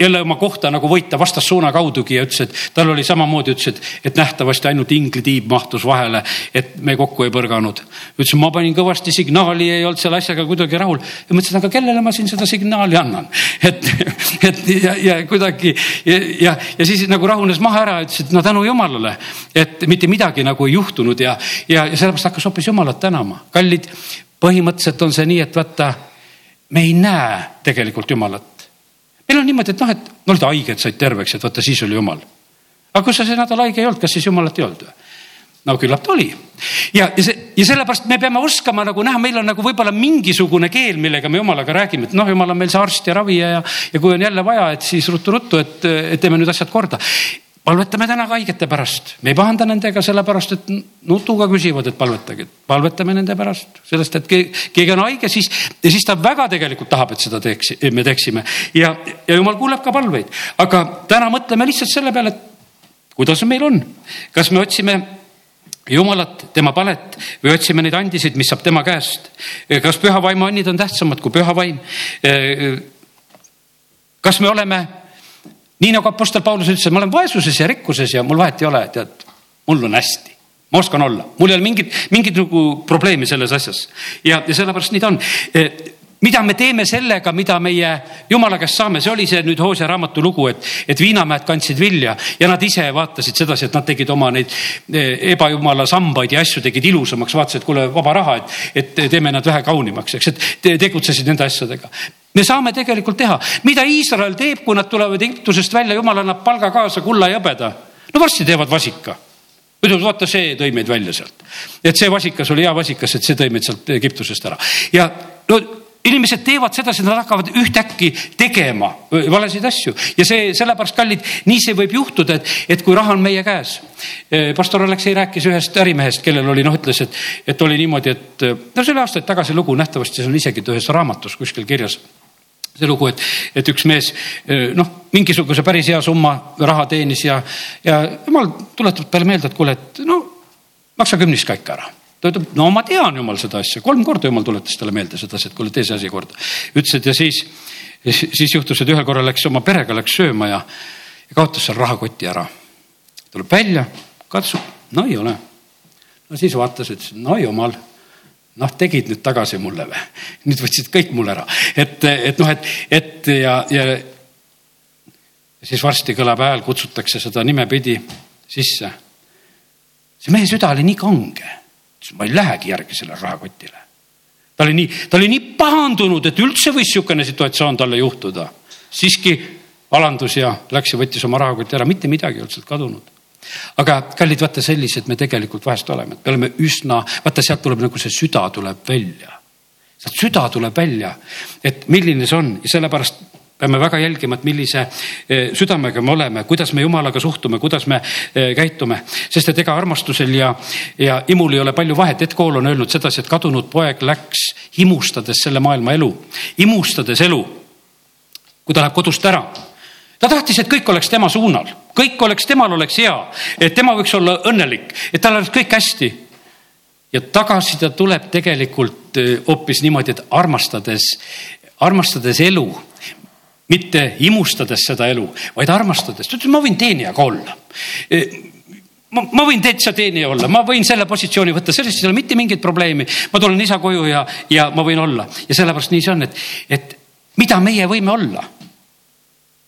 jälle oma kohta nagu võita vastassuuna kaudugi ja ütles, et tal oli samamoodi, ütles, et, et nähtavasti ainult inglitiib mahtus vahele, et me kokku ei põrganud. ütles, ma panin kõvasti signaali, ei olnud selle asjaga kuidagi rahul ja mõtlesin, aga kellele ma siin seda signaali annan. et, et ja, ja kuidagi ja, ja, ja siis nagu rahunes maha ära, ütles, et no tänu jumalale, et mitte midagi nagu ei juhtunud ja, ja, ja sellepärast hakkas hoopis jumalat tänama. kallid, põhimõtteliselt on see nii, et vaata, me ei näe tegelikult jumalat meil on niimoodi, et noh, et no olid haiged, said terveks, et vaata, siis oli jumal. aga kui sa see nädal haige ei olnud, kas siis jumalat ei olnud või? no küllap ta oli. ja, ja see ja sellepärast me peame oskama nagu näha, meil on nagu võib-olla mingisugune keel, millega me jumalaga räägime, et noh, jumal on meil see arst ja ravija ja, ja kui on jälle vaja, et siis ruttu-ruttu, et, et teeme nüüd asjad korda palvetame täna ka haigete pärast, me ei pahanda nendega sellepärast, et nutuga küsivad, et palvetage, palvetame nende pärast, sellest, et keegi on haige, siis, siis ta väga tegelikult tahab, et seda teeks, me teeksime. Ja, ja jumal kuuleb ka palveid, aga täna mõtleme lihtsalt selle peale, et kuidas meil on, kas me otsime jumalat, tema palet või otsime neid andisid, mis saab tema käest. kas püha vaimu annid on tähtsamad kui püha vaim? kas me oleme nii nagu Apostel Paulus ütles, et ma olen vaesuses ja rikkuses ja mul vahet ei ole, tead, mul on hästi. Ma oskan olla, mul ei ole mingit, mingit nagu probleemi selles asjas. Ja, ja sellepärast nii ta on. Mida me teeme sellega, mida meie jumala käest saame, see oli see nüüd Hoosea raamatu lugu, et, et viinamäed kandsid vilja ja nad ise vaatasid sedasi, et nad tegid oma neid eh, ebajumala sambaid ja asju tegid ilusamaks, vaatasid, et kuule, vaba raha, et, et teeme nad vähe kaunimaks, eks, et tegutsesid nende asjadega me saame tegelikult teha, mida Iisrael teeb, kui nad tulevad Egiptusest välja, jumal annab palga kaasa, kulla ja hõbeda. no varsti teevad vasika ütlevad, vaata, see tõi meid välja sealt. et see vasikas oli hea vasikas, et see tõi meid sealt Egiptusest ära ja no inimesed teevad sedasi, nad hakkavad ühtäkki tegema valesid asju ja see sellepärast, kallid, nii see võib juhtuda, et, et kui raha on meie käes. pastor Aleksei rääkis ühest ärimehest, kellel oli, noh, ütles, et, et oli niimoodi, et no see oli aastaid tagasi lugu, nähtavasti see on isegi ühes raamatus kuskil kirjas see lugu, et, et üks mees noh, mingisuguse päris hea summa raha teenis ja, ja jumal tuletab talle meelde, et kuule, et no maksa kümniskaik ära ta ütleb, no ma tean jumal seda asja, kolm korda jumal tuletas talle meelde sedasi, et kuule, tee see asi korda. ütles, et ja siis, siis juhtus, et ühel korral läks oma perega, läks sööma ja, ja kaotas seal rahakoti ära. tuleb välja, katsub, no ei ole. no siis vaatas, ütles, no jumal noh, tegid nüüd tagasi mulle või? nüüd võtsid kõik mul ära, et, et noh, et, et ja, ja siis varsti kõlab hääl, kutsutakse seda nimepidi sisse. see mehe süda oli nii kange ma ei lähegi järgi sellele rahakotile. ta oli nii, ta oli nii pahandunud, et üldse võis niisugune situatsioon talle juhtuda. siiski alandus ja läks ja võttis oma rahakoti ära, mitte midagi ei olnud sealt kadunud. Aga kallid, vaata sellised me tegelikult vahest oleme, et me oleme üsna, vaata sealt tuleb nagu see süda tuleb välja. Sealt süda tuleb välja, et milline see on. Ja sellepärast peame väga jälgima, et millise eh, südamega me oleme, kuidas me jumalaga suhtume, kuidas me eh, käitume, sest et ega armastusel ja, ja imul ei ole palju vahet. Ed Kool on öelnud sedasi, et kadunud poeg läks imustades selle maailma elu, imustades elu. kui ta läheb kodust ära, ta tahtis, et kõik oleks tema suunal, kõik oleks, temal oleks hea, et tema võiks olla õnnelik, et tal oleks kõik hästi ja tagasi ta tuleb tegelikult eh, hoopis niimoodi, et armastades, armastades elu mitte imustades seda elu, vaid armastades. ta ütles, ma võin teenijaga olla e, ma, ma võin täitsa teenija olla, ma võin selle positsiooni võtta, sellest ei ole mitte mingit probleemi. ma tulen isa koju ja, ja ma võin olla ja sellepärast nii see on, et, et mida meie võime olla?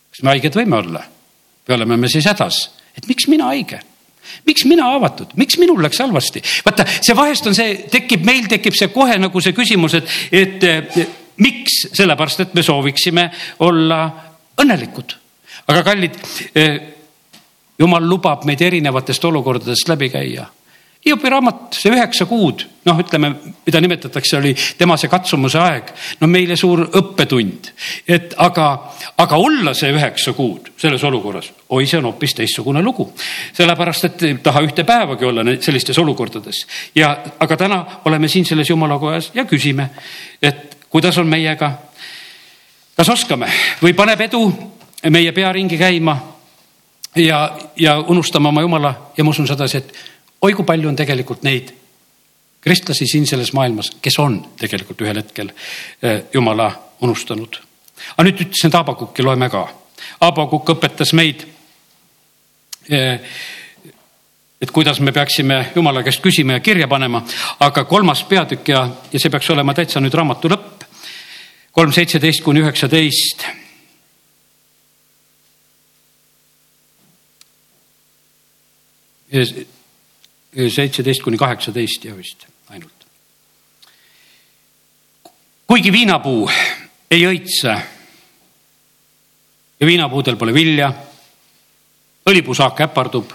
kas me haiged võime olla või oleme me siis hädas, et miks mina haige? miks mina avatud, miks minul läks halvasti? vaata, see vahest on see, tekib, meil tekib see kohe nagu see küsimus, et, et miks? sellepärast, et me sooviksime olla õnnelikud. aga kallid, eh, jumal lubab meid erinevatest olukordadest läbi käia Hiopi raamat, see üheksa kuud, noh, ütleme, mida nimetatakse, oli tema see katsumuse aeg, no meile suur õppetund. et aga, aga olla see üheksa kuud selles olukorras, oi, see on hoopis teistsugune lugu. sellepärast, et ei taha ühte päevagi olla sellistes olukordades ja, aga täna oleme siin selles jumala kojas ja küsime, et kuidas on meiega? kas oskame või paneb edu meie pea ringi käima ja, ja unustame oma jumala ja ma usun sedasi, et oi kui palju on tegelikult neid kristlasi siin selles maailmas, kes on tegelikult ühel hetkel eh, jumala unustanud. aga nüüd ütlesin, et Haabakukki loeme ka. Haabakukk õpetas meid eh, et kuidas me peaksime jumala käest küsima ja kirja panema, aga kolmas peatükk ja, ja see peaks olema täitsa nüüd raamatu lõpp kolm seitseteist kuni üheksateist. Seitseteist kuni kaheksateist ja vist ainult. kuigi viinapuu ei õitse ja viinapuudel pole vilja, õlipuusaak äpardub,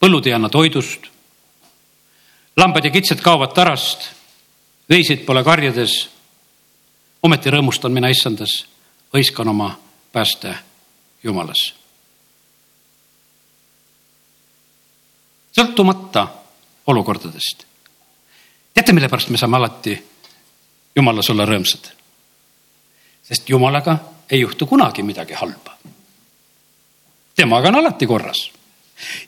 põllud ei anna toidust, lambad ja kitsed kaovad tarast, veisid pole karjades ometi rõõmustan mina issandas, hõiskan oma pääste Jumalas. Sõltumata olukordadest. teate, mille pärast me saame alati Jumalas olla rõõmsad? sest Jumalaga ei juhtu kunagi midagi halba. temaga on alati korras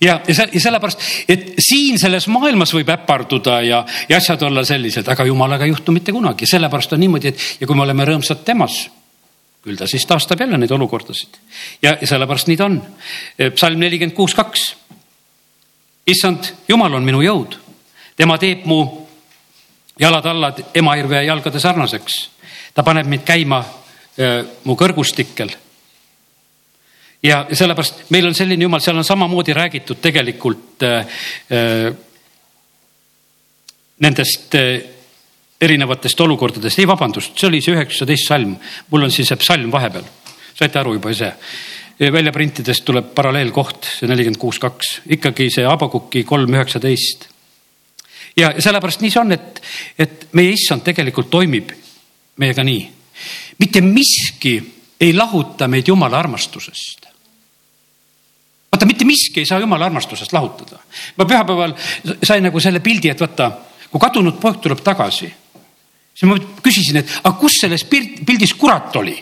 ja, ja, ja sellepärast, et siin selles maailmas võib äparduda ja, ja asjad olla sellised, aga jumalaga ei juhtu mitte kunagi, sellepärast on niimoodi, et ja kui me oleme rõõmsad temas, küll ta siis taastab jälle neid olukordasid ja, ja sellepärast nii ta on. psalm nelikümmend kuus, kaks. Issand, jumal on minu jõud, tema teeb mu jalad alla emahirve jalgade sarnaseks. ta paneb mind käima mu kõrgustikkel. ja sellepärast meil on selline jumal, seal on samamoodi räägitud tegelikult nendest erinevatest olukordadest, ei vabandust, see oli see üheksateist salm, mul on siis see psalm vahepeal, saite aru juba ise välja printidest tuleb paralleelkoht, see nelikümmend kuus, kaks, ikkagi see Abakuki kolm üheksateist ja sellepärast nii see on, et, et meie issand tegelikult toimib meiega nii. mitte miski ei lahuta meid jumala armastusest. vaata, mitte miski ei saa jumala armastusest lahutada. ma pühapäeval sain nagu selle pildi, et vaata, kui kadunud poeg tuleb tagasi, siis ma küsisin, et aga kus selles pildis kurat oli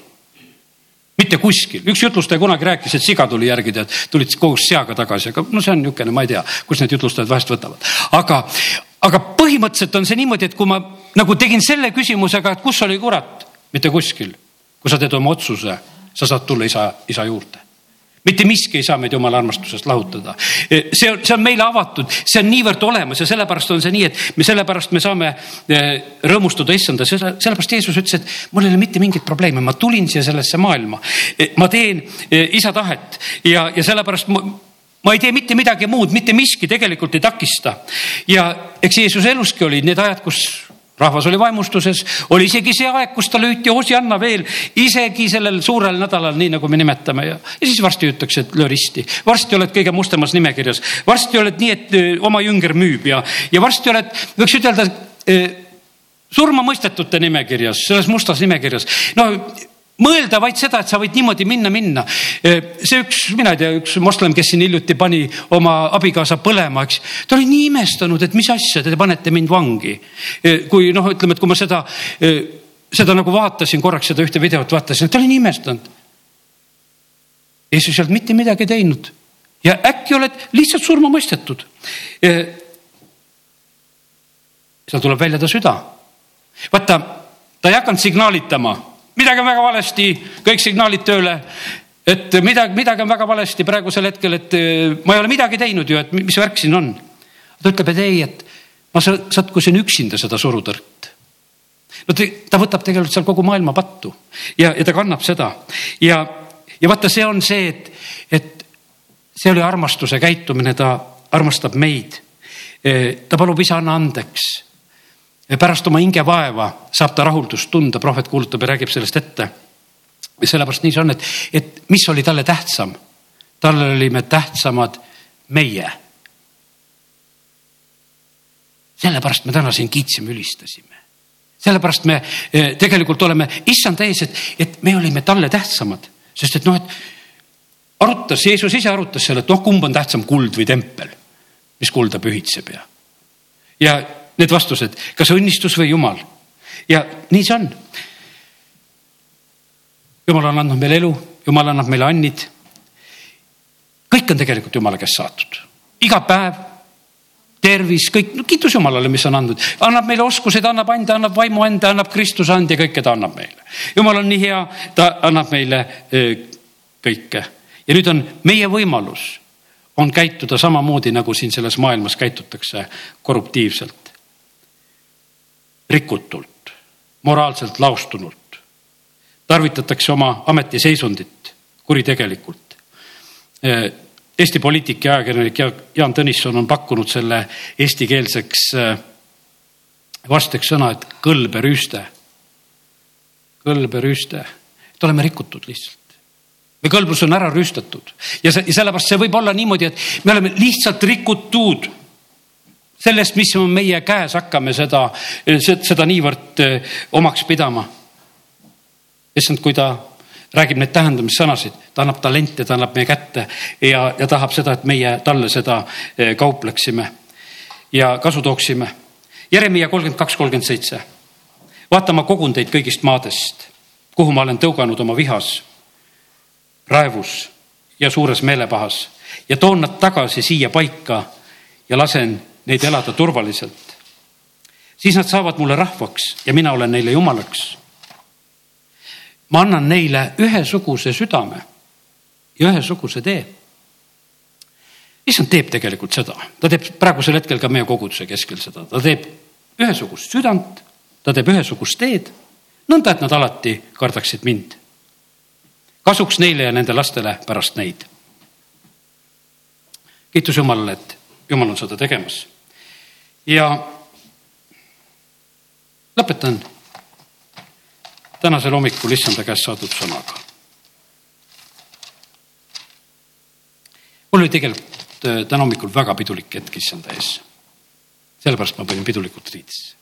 mitte kuskil, üks jutlustaja kunagi rääkis, et siga tuli järgi, tead, tulid koos seaga tagasi, aga no see on niisugune, ma ei tea, kus need jutlustajad vahest võtavad. aga, aga põhimõtteliselt on see niimoodi, et kui ma nagu tegin selle küsimusega, et kus oli kurat, mitte kuskil. kui sa teed oma otsuse, sa saad tulla isa, isa juurde mitte miski ei saa meid jumala armastusest lahutada. see on, see on meile avatud, see on niivõrd olemas ja sellepärast on see nii, et me sellepärast me saame eh, rõõmustada issanda, sellepärast Jeesus ütles, et mul ei ole mitte mingit probleemi, ma tulin siia sellesse maailma. Eh, ma teen isa tahet ja, ja sellepärast ma, ma ei tee mitte midagi muud, mitte miski tegelikult ei takista. ja eks Jeesuse eluski olid need ajad, kus rahvas oli vaimustuses, oli isegi see aeg, kus ta lüüti Hosianna veel isegi sellel suurel nädalal, nii nagu me nimetame ja, ja siis varsti öeldakse, et löö risti. varsti oled kõige mustemas nimekirjas, varsti oled nii, et oma jünger müüb ja, ja varsti oled, võiks ütelda surmamõistetute nimekirjas, selles mustas nimekirjas. no mõelda vaid seda, et sa võid niimoodi minna, minna. see üks, mina ei tea, üks moslem, kes siin hiljuti pani oma abikaasa põlema, eks. ta oli nii imestanud, et mis asja, te panete mind vangi. kui noh, ütleme, et kui ma seda, seda nagu vaatasin korraks seda ühte videot vaatasin, ta oli nii imestanud. Jeesus ei olnud mitte midagi teinud ja äkki oled lihtsalt surma mõistetud. seal tuleb välja ta süda. vaata, ta ei hakanud signaalitama midagi on väga valesti, kõik signaalid tööle. et midagi, midagi on väga valesti praegusel hetkel, et eh, ma ei ole midagi teinud ju, et mis värk siin on. ta ütleb, et ei, et ma sattusin üksinda seda surutõrt. no te, ta võtab tegelikult seal kogu maailma pattu ja, ja ta kannab seda ja, ja vaata, see on see, et, et see oli armastuse käitumine, ta armastab meid. Eh, ta palub isa, anna andeks pärast oma hingevaeva saab ta rahuldust tunda, prohvet kuulutab ja räägib sellest ette. sellepärast nii see on, et, et mis oli talle tähtsam? talle olime tähtsamad meie. sellepärast me täna siin kiitsime, ülistasime. sellepärast me eh, tegelikult oleme issand ees, et, et me olime talle tähtsamad, sest et noh, et arutas, Jeesus ise arutas seal, et noh, kumb on tähtsam, kuld või tempel, mis kulda pühitseb ja, ja need vastused, kas õnnistus või jumal. ja nii see on. jumal on andnud meile elu, jumal annab meile annid. kõik on tegelikult jumala käest saadud, iga päev tervis, kõik, no kiitus Jumalale, mis on andnud, annab meile oskused, annab ande, annab vaimu ande, annab Kristuse ande, kõike ta annab meile. jumal on nii hea, ta annab meile kõike ja nüüd on meie võimalus on käituda samamoodi, nagu siin selles maailmas käitutakse korruptiivselt rikutult, moraalselt laustunult. tarvitatakse oma ametiseisundit kuritegelikult. Eesti poliitik ja ajakirjanik Jaan Tõnisson on pakkunud selle eestikeelseks vasteks sõna, et kõlberüüste. kõlberüüste, et oleme rikutud lihtsalt meie kõlblus on ära rüüstatud ja see, ja sellepärast see võib olla niimoodi, et me oleme lihtsalt rikutud sellest, mis on meie käes, hakkame seda, seda niivõrd eh, omaks pidama. issand, kui ta räägib neid tähendamissõnasid, ta annab talente, ta annab meie kätte ja, ja tahab seda, et meie talle seda eh, kaupleksime ja kasu tooksime. Jeremiah kolmkümmend kaks, kolmkümmend seitse. vaata, ma kogun teid kõigist maadest, kuhu ma olen tõuganud oma vihas, raevus ja suures meelepahas ja toon nad tagasi siia paika ja lasen neid elada turvaliselt. siis nad saavad mulle rahvaks ja mina olen neile jumalaks. ma annan neile ühesuguse südame ja ühesuguse tee. issand teeb tegelikult seda, ta teeb praegusel hetkel ka meie koguduse keskel seda, ta teeb ühesugust südant, ta teeb ühesugust teed, nõnda et nad alati kardaksid mind. kasuks neile ja nende lastele pärast neid. kiitus Jumalale, et Jumal on seda tegemas. Ja lõpetan tänasel hommikul issanda käest saadud sõnaga. mul oli tegelikult äh, täna hommikul väga pidulik hetk issanda ees. sellepärast ma panin pidulikult riidesse.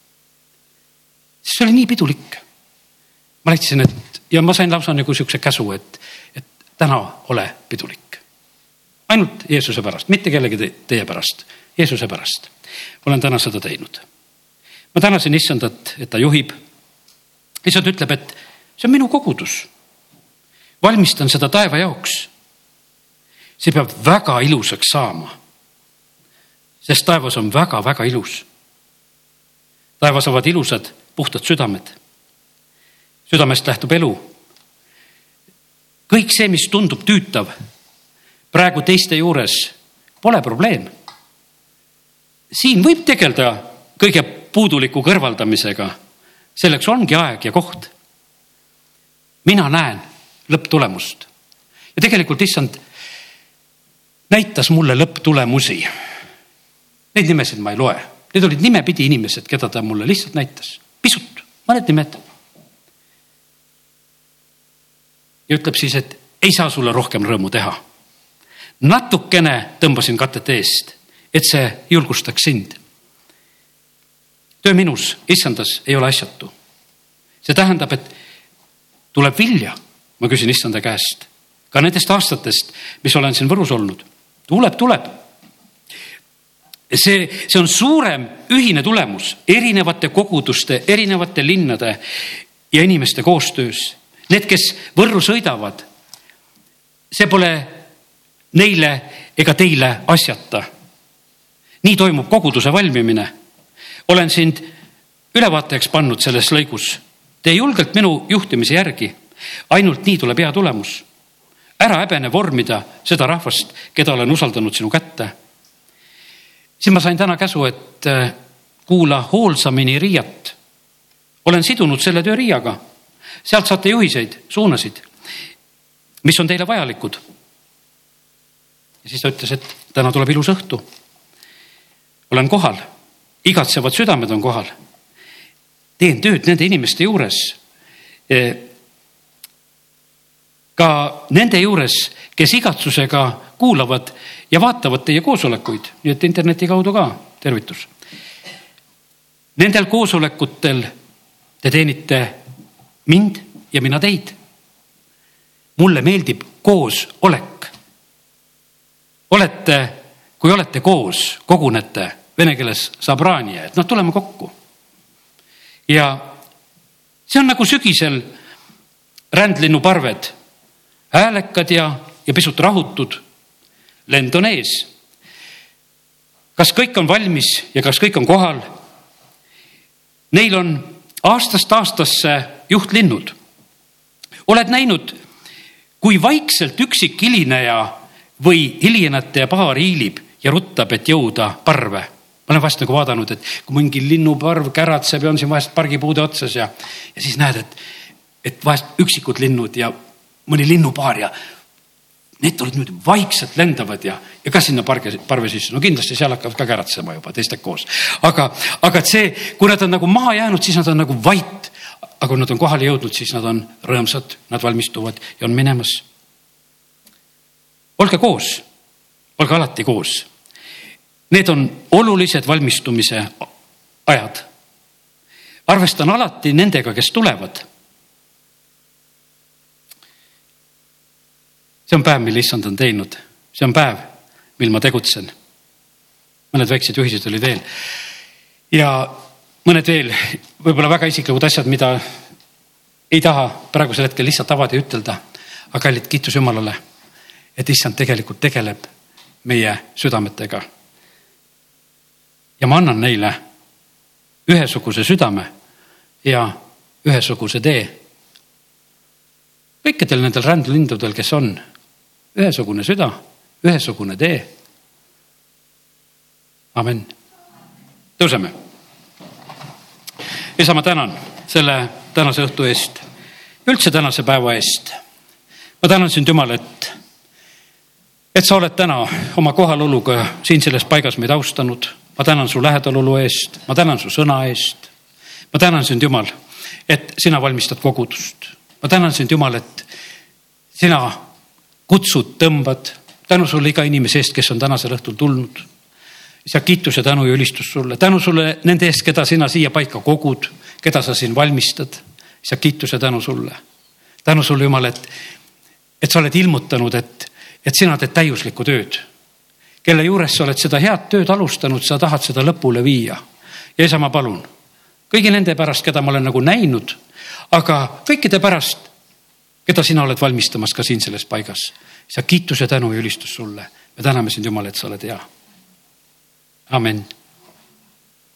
see oli nii pidulik. ma leidsin, et ja ma sain lausa nagu siukse käsu, et, et täna ole pidulik. ainult Jeesuse pärast, mitte kellegi teie pärast, Jeesuse pärast. Olen täna seda teinud. ma tänasin issandat, et ta juhib issand ütleb, et see on minu kogudus. valmistan seda taeva jaoks. see peab väga ilusaks saama. sest taevas on väga-väga ilus. taevas ovat ilusad, puhtad südamed. südamest lähtub elu. kõik see, mis tundub tüütav praegu teiste juures, pole probleem. Siin võib tegeleda kõige puuduliku kõrvaldamisega selleks ongi aeg ja koht. mina näen lõpptulemust ja tegelikult issand näitas mulle lõpptulemusi. Neid nimesid ma ei loe, need olid nimepidi inimesed, keda ta mulle lihtsalt näitas, pisut, mõned nimed. ja ütleb siis, et ei saa sulle rohkem rõõmu teha. natukene tõmbasin katet eest, et see julgustaks sind töö minus, issandas, ei ole asjatu. see tähendab, et tuleb vilja, ma küsin issanda käest, ka nendest aastatest, mis olen siin Võrus olnud. tuleb, tuleb. see, see on suurem ühine tulemus erinevate koguduste, erinevate linnade ja inimeste koostöös. Need, kes Võrru sõidavad, see pole neile ega teile asjata. Nii toimub koguduse valmimine olen sind ülevaatajaks pannud selles lõigus. tee julgelt minu juhtimise järgi. ainult nii tuleb hea tulemus. ära häbene vormida seda rahvast, keda olen usaldanud sinu kätte. siis ma sain täna käsu, et äh, kuula hoolsamini Riiat. olen sidunud selle töö Riiaga. sealt saate juhiseid, suunasid, mis on teile vajalikud. ja siis ta ütles, et täna tuleb ilus õhtu. Olen kohal igatsevad südamed on kohal. teen tööd nende inimeste juures. E, ka nende juures, kes igatsusega kuulavad ja vaatavad teie koosolekuid, nii et interneti kaudu ka tervitus. Nendel koosolekutel te teenite mind ja mina teid. mulle meeldib koosolek. olete, kui olete koos, kogunete vene keeles sabrania, et noh, tuleme kokku. ja see on nagu sügisel rändlinnuparved, häälekad ja, ja pisut rahutud. lend on ees. kas kõik on valmis ja kas kõik on kohal? Neil on aastast aastasse juhtlinnud. oled näinud, kui vaikselt üksik hilineja või hilinejate paar hiilib ja ruttab, et jõuda parve ma olen vahest nagu vaadanud, et kui mingi linnuparv käratseb ja on siin vahest pargipuude otsas ja, ja siis näed, et, et vahest üksikud linnud ja mõni linnupaar ja need tulevad niimoodi vaikselt lendavad ja, ja ka sinna parge, parve sisse, no kindlasti seal hakkavad ka käratsema juba teistega koos. aga, aga et see, kui nad on nagu maha jäänud, siis nad on nagu vait. aga kui nad on kohale jõudnud, siis nad on rõõmsad, nad valmistuvad ja on minemas. olge koos, olge alati koos Need on olulised valmistumise ajad. arvestan alati nendega, kes tulevad. see on päev, mille issand on teinud, see on päev, mil ma tegutsen. mõned väiksed juhised olid veel ja mõned veel võib-olla väga isiklikud asjad, mida ei taha praegusel hetkel lihtsalt avada ja ütelda. aga kallid, kiitus Jumalale, et issand tegelikult tegeleb meie südametega ja ma annan neile ühesuguse südame ja ühesuguse tee. kõikidel nendel rändlindudel, kes on ühesugune süda, ühesugune tee. amin. tõuseme. isa, ma tänan selle tänase õhtu eest, üldse tänase päeva eest. ma tänan sind, Jumal, et, et sa oled täna oma kohaloluga siin selles paigas meid austanud. Ma tänan su lähedalolu eest, ma tänan su sõna eest. ma tänan sind, Jumal, et sina valmistad kogudust ma tänan sind, Jumal, et sina kutsud, tõmbad. tänu sulle iga inimese eest, kes on tänasel õhtul tulnud. isa, kiitus ja tänu ja ülistus sulle, tänu sulle nende eest, keda sina siia paika kogud, keda sa siin valmistad. isa, kiitus ja tänu sulle. tänu sulle, Jumal, et, et sa oled ilmutanud, et, et sina teed täiuslikku tööd. Kelle juures sa oled seda head tööd alustanud, sa tahad seda lõpule viia. ja isa, ma palun kõigi nende pärast, keda ma olen nagu näinud aga kõikide pärast, keda sina oled valmistamas ka siin selles paigas. sa kiituse, tänu ja ülistus sulle. me täname sind, Jumal, et sa oled hea. amin